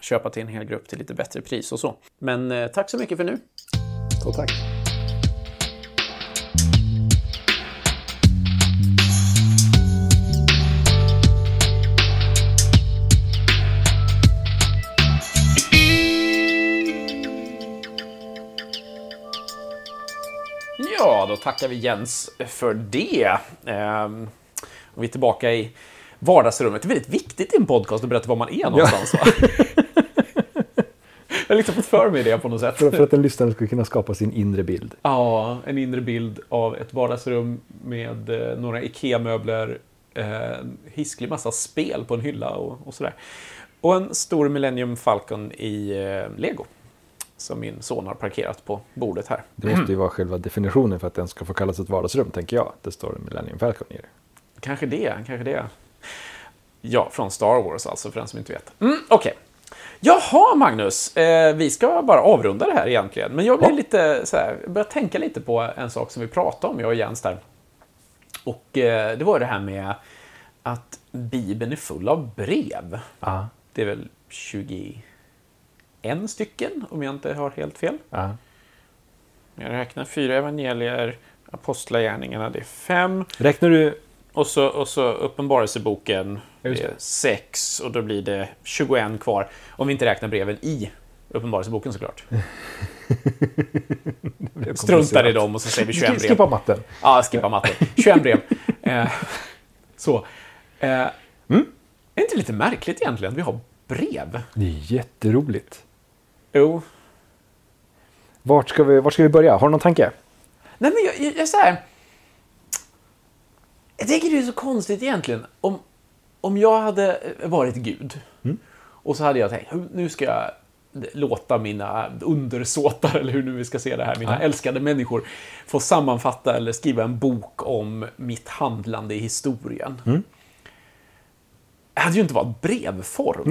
köpa till en hel grupp till lite bättre pris och så. Men eh, tack så mycket för nu. Och tack. Då tackar vi Jens för det. Ehm, och vi är tillbaka i vardagsrummet. Det är väldigt viktigt i en podcast att berätta var man är någonstans. Ja. Jag har liksom fått för mig det på något sätt. För, för att en lyssnare ska kunna skapa sin inre bild. Ja, en inre bild av ett vardagsrum med eh, några IKEA-möbler, eh, hisklig massa spel på en hylla och, och sådär. Och en stor Millennium Falcon i eh, Lego som min son har parkerat på bordet här. Det måste ju vara själva definitionen för att den ska få kallas ett vardagsrum, tänker jag. Det står Millennium Falcon i det. Kanske det, kanske det. Ja, från Star Wars alltså, för den som inte vet. Mm, Okej. Okay. Jaha, Magnus. Eh, vi ska bara avrunda det här egentligen. Men jag blir ja. lite så här, börjar tänka lite på en sak som vi pratade om, jag och Jens där. Och eh, det var det här med att Bibeln är full av brev. Ja. Det är väl 20 en stycken, om jag inte har helt fel. Ja. Jag räknar fyra evangelier, Apostlagärningarna, det är fem. Räknar du... Och så, och så Uppenbarelseboken, det är sex och då blir det 21 kvar. Om vi inte räknar breven i Uppenbarelseboken såklart. Struntar i dem och så säger vi 21 brev. Skippa matten. Ja, skippa matten. 21 brev. Eh, så. Eh, mm. Är inte lite märkligt egentligen? Vi har brev. Det är jätteroligt. Jo. Vart ska vi, vart ska vi börja? Har du någon tanke? Nej, men jag, jag, jag, så här, jag tänker det är så konstigt egentligen. Om, om jag hade varit Gud och så hade jag tänkt, nu ska jag låta mina undersåtar, eller hur nu vi ska se det här, mina älskade människor, få sammanfatta eller skriva en bok om mitt handlande i historien. Det hade ju inte varit brevform.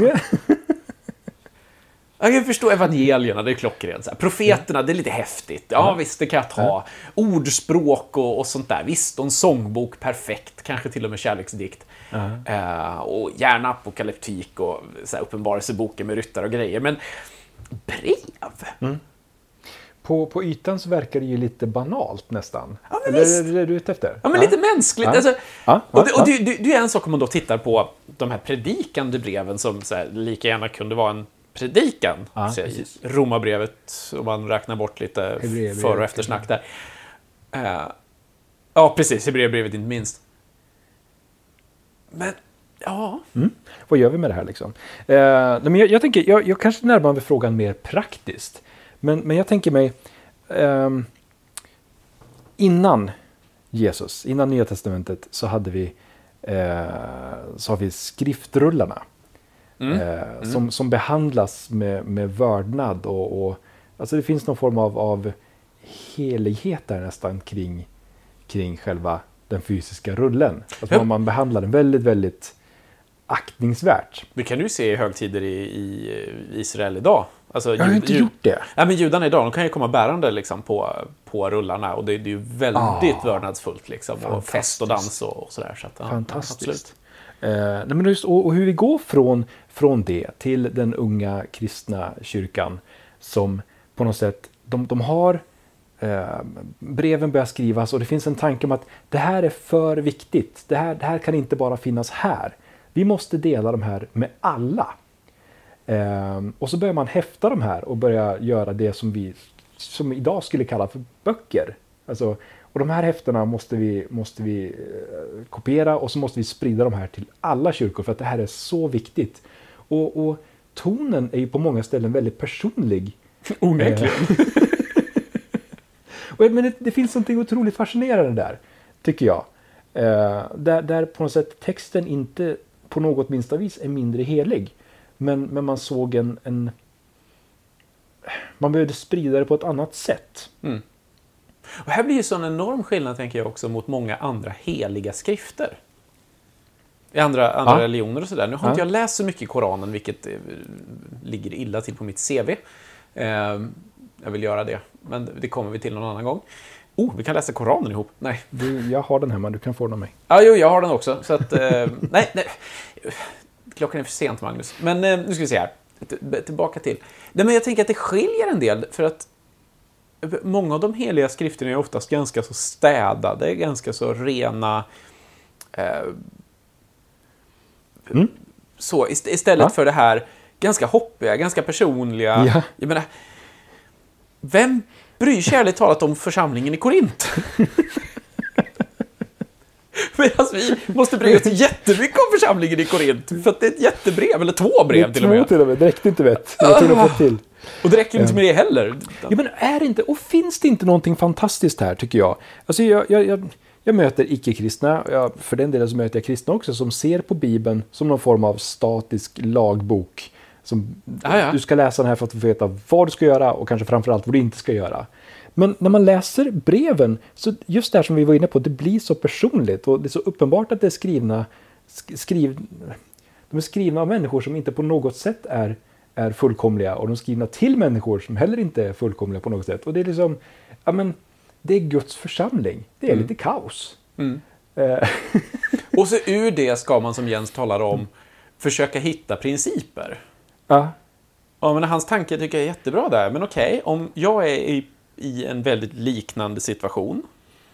Jag kan förstå evangelierna, det är klockrent. Profeterna, det är lite häftigt. Ja, visst, det kan jag ta. Ordspråk och, och sånt där. Visst, och en sångbok, perfekt. Kanske till och med kärleksdikt. Eh, och gärna apokalyptik och så här, uppenbarelseboken med ryttare och grejer. Men brev? På, på ytan så verkar det ju lite banalt nästan. Ja, men Eller visst. är det du ute efter? Ja, men lite mänskligt. Ja. Alltså, Ja, och det, och det, det, det är en sak om man då tittar på de här predikande breven som så här, lika gärna kunde vara en predikan. Ja. Romarbrevet, om man räknar bort lite för och eftersnack där. Eh, ja, precis. Hebreerbrevet inte minst. Men, ja. Vad gör vi med det här liksom? Nej, men jag, jag, tänker, jag, jag kanske närmar mig frågan mer praktiskt. Men, men jag tänker mig ehm, innan Jesus, innan Nya Testamentet så hade vi, eh, så har vi skriftrullarna. Eh, Som, som behandlas med, med vördnad och, och alltså det finns någon form av, av helighet där nästan kring, kring själva den fysiska rullen. Alltså Ja. man, behandlar den väldigt, väldigt aktningsvärt. Det kan du se i högtider i, i Israel idag. Alltså, Jag har jud- inte gjort det. Ja, men judarna idag, de kan ju komma bärande liksom, på, på rullarna och det, det är ju väldigt Ah. vördnadsfullt. Liksom, och fest och dans och, och sådär. Så att, ja, Fantastiskt. absolut. Eh, nej men just, och, och hur vi går från, från det till den unga kristna kyrkan som på något sätt, de, de har eh, breven börjar skrivas och det finns en tanke om att det här är för viktigt. Det här, det här kan inte bara finnas här. Vi måste dela de här med alla. Eh, och så börjar man häfta de här och börja göra det som vi som idag skulle kalla för böcker. Alltså, och de här häftena måste vi, måste vi eh, kopiera och så måste vi sprida de här till alla kyrkor för att det här är så viktigt. Och, och tonen är ju på många ställen väldigt personlig. Onekligen. Och, men det, det finns något otroligt fascinerande där, tycker jag. Eh, där, där på något sätt texten inte på något minsta vis är mindre helig. Men, men man såg en, en... Man behövde sprida det på ett annat sätt. Och här blir ju sån enorm skillnad, tänker jag, också mot många andra heliga skrifter. I andra, andra Ja. religioner och sådär. Nu har Ja. inte jag läst så mycket i Koranen, vilket eh, ligger illa till på mitt CV. Eh, jag vill göra det, men det kommer vi till någon annan gång. Oh, vi kan läsa Koranen ihop. Nej. Du, jag har den hemma, du kan få den av mig. Ja, jo, jag har den också. Så att, eh, nej, nej. Klockan är för sent, Magnus. Men eh, nu ska vi se här. T- Tillbaka till. Nej, men jag tänker att det skiljer en del, för att många av de heliga skrifterna är oftast ganska så städade, ganska så rena. Eh, Så ist- istället Ja. för det här ganska hoppiga, ganska personliga. Ja. Jag menar, vem bryr sig ärligt talat om församlingen i Korint? Medan vi måste bry oss jättemycket om församlingen i Korint. För att det är ett jättebrev, eller två brev till och med. till och med, det räckte inte vet. Jag att få till. Och det räcker inte med det heller. Ja, men är det inte, och finns det inte någonting fantastiskt här tycker jag? Alltså jag, jag, jag, jag möter icke-kristna, för den delen så möter jag kristna också, som ser på Bibeln som någon form av statisk lagbok. Som, Ja, ja. Du ska läsa den här för att få veta vad du ska göra och kanske framförallt vad du inte ska göra. Men när man läser breven, så just det här som vi var inne på, det blir så personligt och det är så uppenbart att det är skrivna, sk- skriv, de är skrivna av människor som inte på något sätt är, är fullkomliga och de skrivna till människor som heller inte är fullkomliga på något sätt. Och det är liksom, ja men, det är Guds församling. Det är lite kaos. Eh, Och så ur det ska man, som Jens talar om, försöka hitta principer. ja, Ja, men hans tanke tycker jag är jättebra där. Men okej, om jag är i, i en väldigt liknande situation,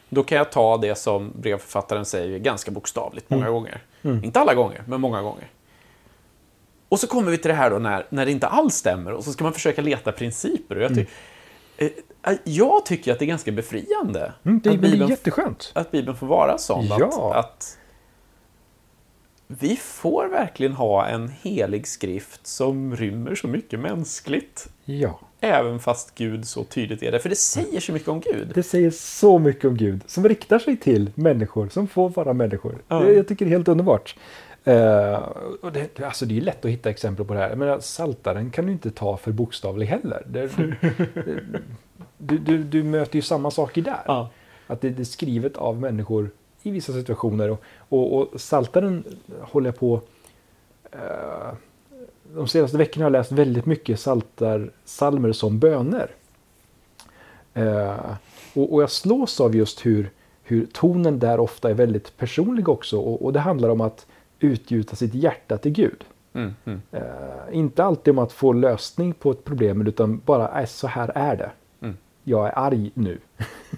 då kan jag ta det som brevförfattaren säger ganska bokstavligt många gånger. Inte alla gånger, men många gånger. Och så kommer vi till det här då när, när det inte alls stämmer och så ska man försöka leta principer. Och jag, ty- eh, jag tycker att det är ganska befriande mm, det, att, är Bibeln, jätteskönt. att Bibeln får vara sån. Ja. Att, att vi får verkligen ha en helig skrift som rymmer så mycket mänskligt. Ja. Även fast Gud så tydligt är det. För det säger så mycket om Gud. Det säger så mycket om Gud som riktar sig till människor som får vara människor. Ja. Det, jag tycker det är helt underbart. Eh, och det, alltså det är lätt att hitta exempel på det här. Men saltaren kan du inte ta för bokstavlig heller. Det, du, du, du möter ju samma saker där. Ja. Att det, det är skrivet av människor i vissa situationer. Och, och, och saltaren håller jag på... Eh, de senaste veckorna har jag läst väldigt mycket saltar, salmer som böner. Eh, och, och jag slås av just hur, hur tonen där ofta är väldigt personlig också. Och, och det handlar om att utgjuta sitt hjärta till Gud. Mm, mm. Eh, inte alltid om att få lösning på ett problem utan bara äh, så här är det. Mm. Jag är arg nu.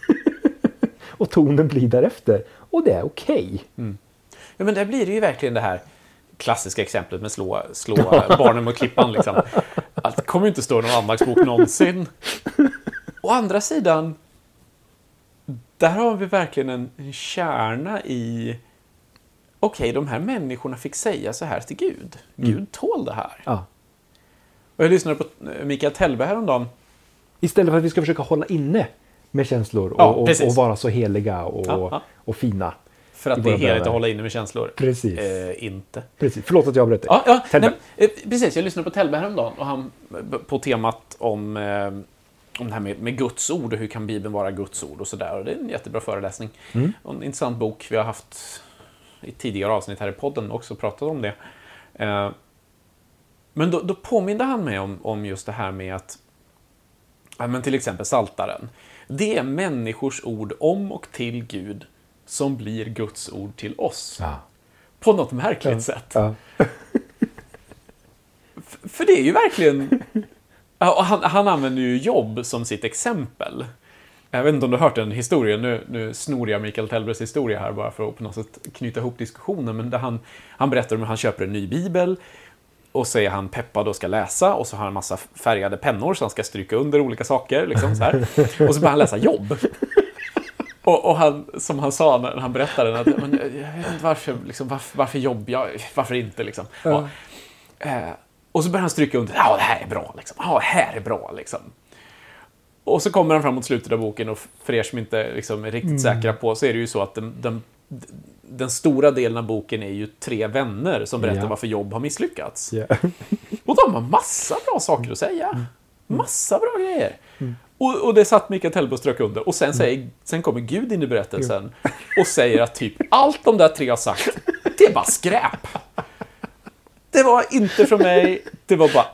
och tonen blir därefter. Och det är okej. Ja, men där blir det ju verkligen det här klassiska exemplet med slå, slå barnen mot klippan. Liksom. Att det kommer inte stå i någon andaktsbok någonsin. Å andra sidan, där har vi verkligen en, en kärna i... Okej, de här människorna fick säga så här till Gud. Gud tål det här. Ja. Och jag lyssnade på eh, Mikael Tellberg häromdagen. Istället för att vi ska försöka hålla inne med känslor och, Ja, och, och vara så heliga och, Ja, och fina. För att det är heligt att hålla inne med känslor. Precis. Eh, inte. Precis. Förlåt att jag avbröt dig. Ja, nej, eh, precis. Jag lyssnade på Tellberg häromdagen och han, på temat om, eh, om det här med, med Guds ord och hur kan Bibeln vara Guds ord och sådär. Det är en jättebra föreläsning. Mm. Och en intressant bok. Vi har haft i tidigare avsnitt här i podden också pratat om det. Eh, men då, då påminde han mig om, om just det här med att ja, men till exempel Saltaren. Det är människors ord om och till Gud som blir Guds ord till oss. Ja. På något märkligt sätt. Ja. För det är ju verkligen... Han, han använder ju jobb som sitt exempel. Jag vet inte om du har hört den historien, nu, nu snor jag Mikael Tellbergs historia här bara för att på något sätt knyta ihop diskussionen, men där han, han berättar om hur han köper en ny bibel och så är han peppad och ska läsa och så har han en massa färgade pennor så han ska stryka under olika saker. Liksom, så här. Och så börjar han läsa jobb. Och, och han, som han sa när han berättade, att, men, jag vet inte varför, liksom, varför, varför jobb, ja, varför inte liksom. Ja. Eh, och så börjar han stryka under, ja det här är bra, liksom. ja det här är bra. Liksom. Och så kommer han fram mot slutet av boken och för er som inte liksom, är riktigt säkra på så är det ju så att den, den, den stora delen av boken är ju tre vänner som berättar Ja. varför jobb har misslyckats. Ja. Och de har massa bra saker att säga. Massa bra grejer. Och, och det satt Mikael Tellberg och strök under. Och sen, säger, sen kommer Gud in i berättelsen och säger att typ allt de där tre har sagt, det är bara skräp. Det var inte från mig, det var bara...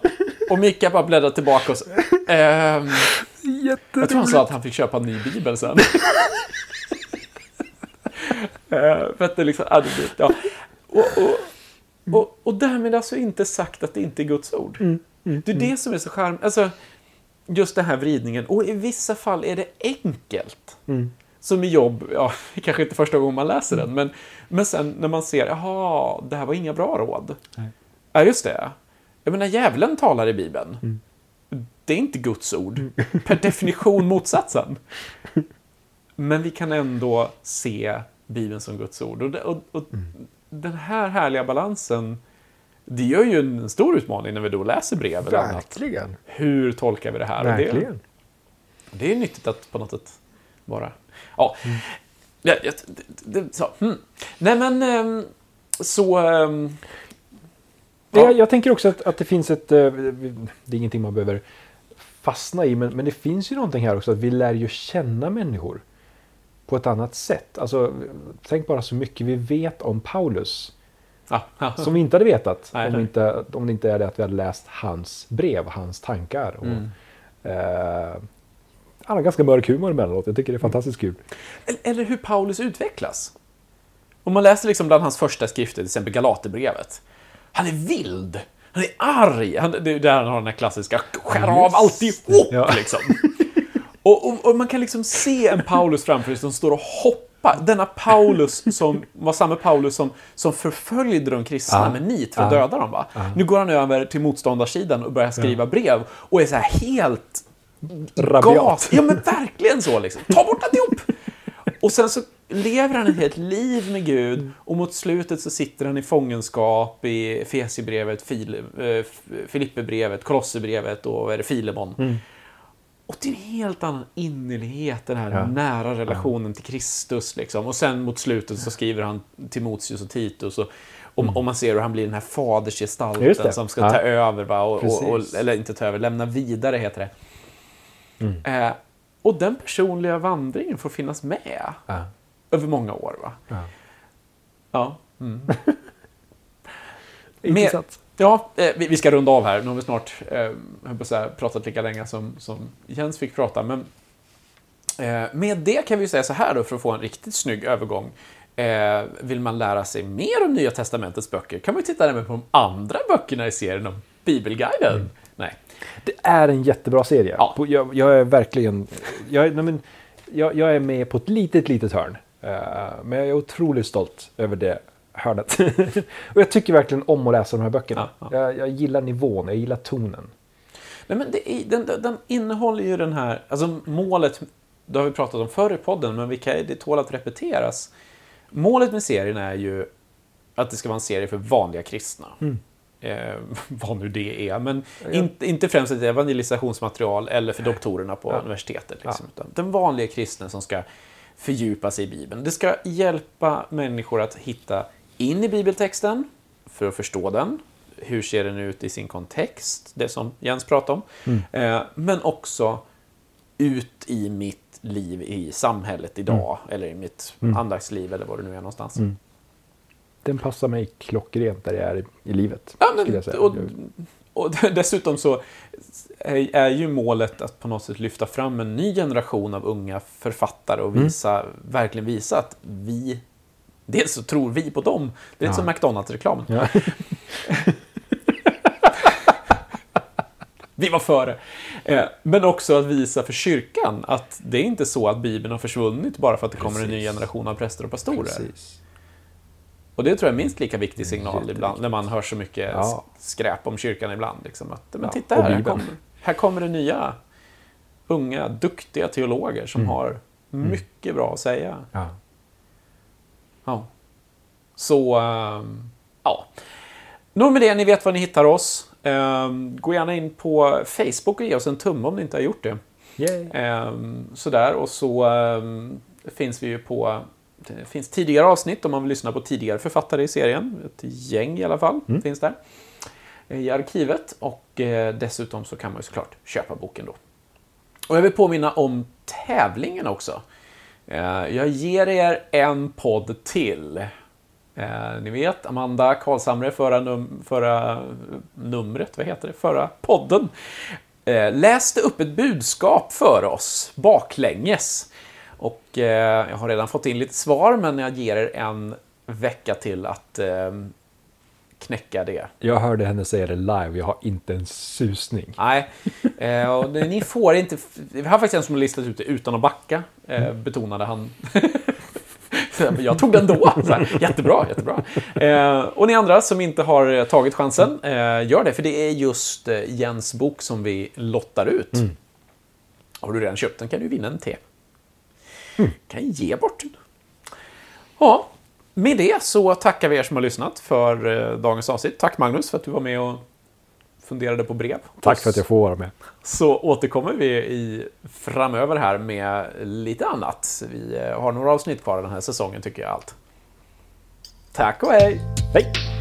Och Mikael bara bläddrade tillbaka och så, ehm, Jag tror han sa att han fick köpa en ny bibel sen. Eh, för att det liksom... Ja. Och, och, och, och därmed alltså inte sagt att det inte är Guds ord. Det är det som är så charmigt. Alltså, just den här vridningen. Och i vissa fall är det enkelt. Som i jobb, ja, kanske inte första gången man läser den, men, men sen när man ser, jaha, det här var inga bra råd. Ja, just det. Jag menar, djävulen talar i Bibeln. Det är inte Guds ord. Per definition motsatsen. Men vi kan ändå se Bibeln som Guds ord. Och, och, och den här härliga balansen, det gör ju en stor utmaning när vi då läser brev eller annat. Verkligen. Hur tolkar vi det här? Och det, Verkligen. det är nyttigt att på något sätt vara... Ja, ja det, det, så. Hmm. Nej men, ehm, så... Ja. Ja. Jag, tänker också att, att det finns ett... eh, Det är ingenting man behöver fastna i, men, men det finns ju någonting här också att vi lär ju känna människor på ett annat sätt. Alltså, tänk bara så mycket vi vet om Paulus ja, ja. som vi inte hade vetat Nej, om, inte, om det inte är det att vi hade läst hans brev, hans tankar. Och, Mm. eh, han har ganska mörk humor emellanåt. Jag tycker det är fantastiskt kul. Eller- Eller hur Paulus utvecklas. Om man läser liksom bland hans första skrifter, till exempel Galaterbrevet. Han är vild. Han är arg. Han, det är där han har den här klassiska skär av alltihop Ja. liksom. Och, och, och man kan liksom se en Paulus framför sig som står och hoppar. Denna Paulus som var samma Paulus som, som förföljde de kristna Ja. med nit för att Ja. döda dem. Va? Nu går han över till motståndarsidan och börjar skriva brev och är så här helt Rabiat. gas. Ja, men verkligen så liksom. Ta bort alltihop! Och sen så lever han ett helt liv med Gud och mot slutet så sitter han i fångenskap i Efesierbrevet, Fil, eh, Filipperbrevet, Kolosserbrevet och vad är det, Filemon. Och det är en helt annan innerlighet, den här Ja. nära relationen till Kristus. Liksom. Och sen mot slutet så skriver han Timoteus och Titus. Och, Och, och man ser hur han blir den här fadersgestalten som ska Ja. ta över, va? Och, och, och, eller inte ta över, lämna vidare heter det. Mm. Eh, och den personliga vandringen får finnas med Ja. Över många år. Va? Ja. Ja. Mm. Intressant. Ja, eh, vi, ska runda av här. Nu har vi snart eh, pratat lika länge som, som Jens fick prata. Men eh, med det kan vi säga så här då, för att få en riktigt snygg övergång. Eh, vill man lära sig mer om Nya Testamentets böcker kan man titta även på de andra böckerna i serien om Bibelguiden. Nej. Det är en jättebra serie. Ja. Jag, jag är verkligen... Jag, är- nej, men, jag, jag är med på ett litet, litet hörn. Eh, men jag är otroligt stolt över det hörnet. och jag tycker verkligen om att läsa de här böckerna. Ja, ja. Jag, jag gillar nivån, jag gillar tonen. Nej, men det den, den, innehåller ju den här, alltså målet, det har vi pratat om förr i podden, men vi kan, det tål att repeteras. Målet med serien är ju att det ska vara en serie för vanliga kristna. Eh, vad nu det är, men inte, inte främst ett evangelisationsmaterial eller för doktorerna på universitetet. Liksom, den vanliga kristna som ska fördjupa sig i Bibeln. Det ska hjälpa människor att hitta in i bibeltexten för att förstå den. Hur ser den ut i sin kontext? Det som Jens pratade om. Eh, men också ut i mitt liv i samhället idag. Eller i mitt andaktsliv eller vad det nu är någonstans. Den passar mig klockrent där jag är i, livet. Ja, skulle men, jag säga. och, och dessutom så är ju målet att på något sätt lyfta fram en ny generation av unga författare och visa, verkligen visa att vi, dels så tror vi på dem, det är lite Ja. som McDonalds-reklamen. Ja. Vi var före. Eh, Men också att visa för kyrkan att det är inte så att Bibeln har försvunnit bara för att det kommer en ny generation av präster och pastorer. Precis. Och det tror jag är minst lika viktig signal ibland, när man hör så mycket Ja. skräp om kyrkan ibland. Liksom, att, men titta här, här kommer, här kommer det nya, unga, duktiga teologer som Mm. har mycket bra att säga. Ja. Ja. Så, ehm, ja. Nog med det, ni vet var ni hittar oss. Ehm, gå gärna in på Facebook och ge oss en tumme om ni inte har gjort det. Yay. Ehm, sådär, och så finns vi ju på... Det finns tidigare avsnitt om man vill lyssna på tidigare författare i serien. Ett gäng i alla fall finns där. eh, I arkivet. Och eh, dessutom så kan man ju såklart köpa boken då. Och jag vill påminna om tävlingen också. Eh, jag ger er en podd till. Ni vet, Amanda Karlshamre, förra, num förra numret, vad heter det, förra podden, läste upp ett budskap för oss baklänges. Och eh, jag har redan fått in lite svar, men jag ger er en vecka till att eh, knäcka det. Jag hörde henne säga det live, jag har inte en susning. Nej, eh, och ni får inte... Vi har faktiskt en som har listat ut det utan att backa, eh, betonade han. Jag tog den då. Så här, jättebra, jättebra. Eh, och ni andra som inte har tagit chansen, eh, gör det. För det är just eh, Jens bok som vi lottar ut. Har du redan köpt den kan du vinna en te. Kan ge bort den. Ja, med det så tackar vi er som har lyssnat för eh, dagens avsnitt. Tack Magnus för att du var med och funderade på brev. Tack för att jag får vara med. Så återkommer vi i, framöver här med lite annat. Vi eh, har några avsnitt kvar den här säsongen tycker jag allt. Tack och hej! Hej!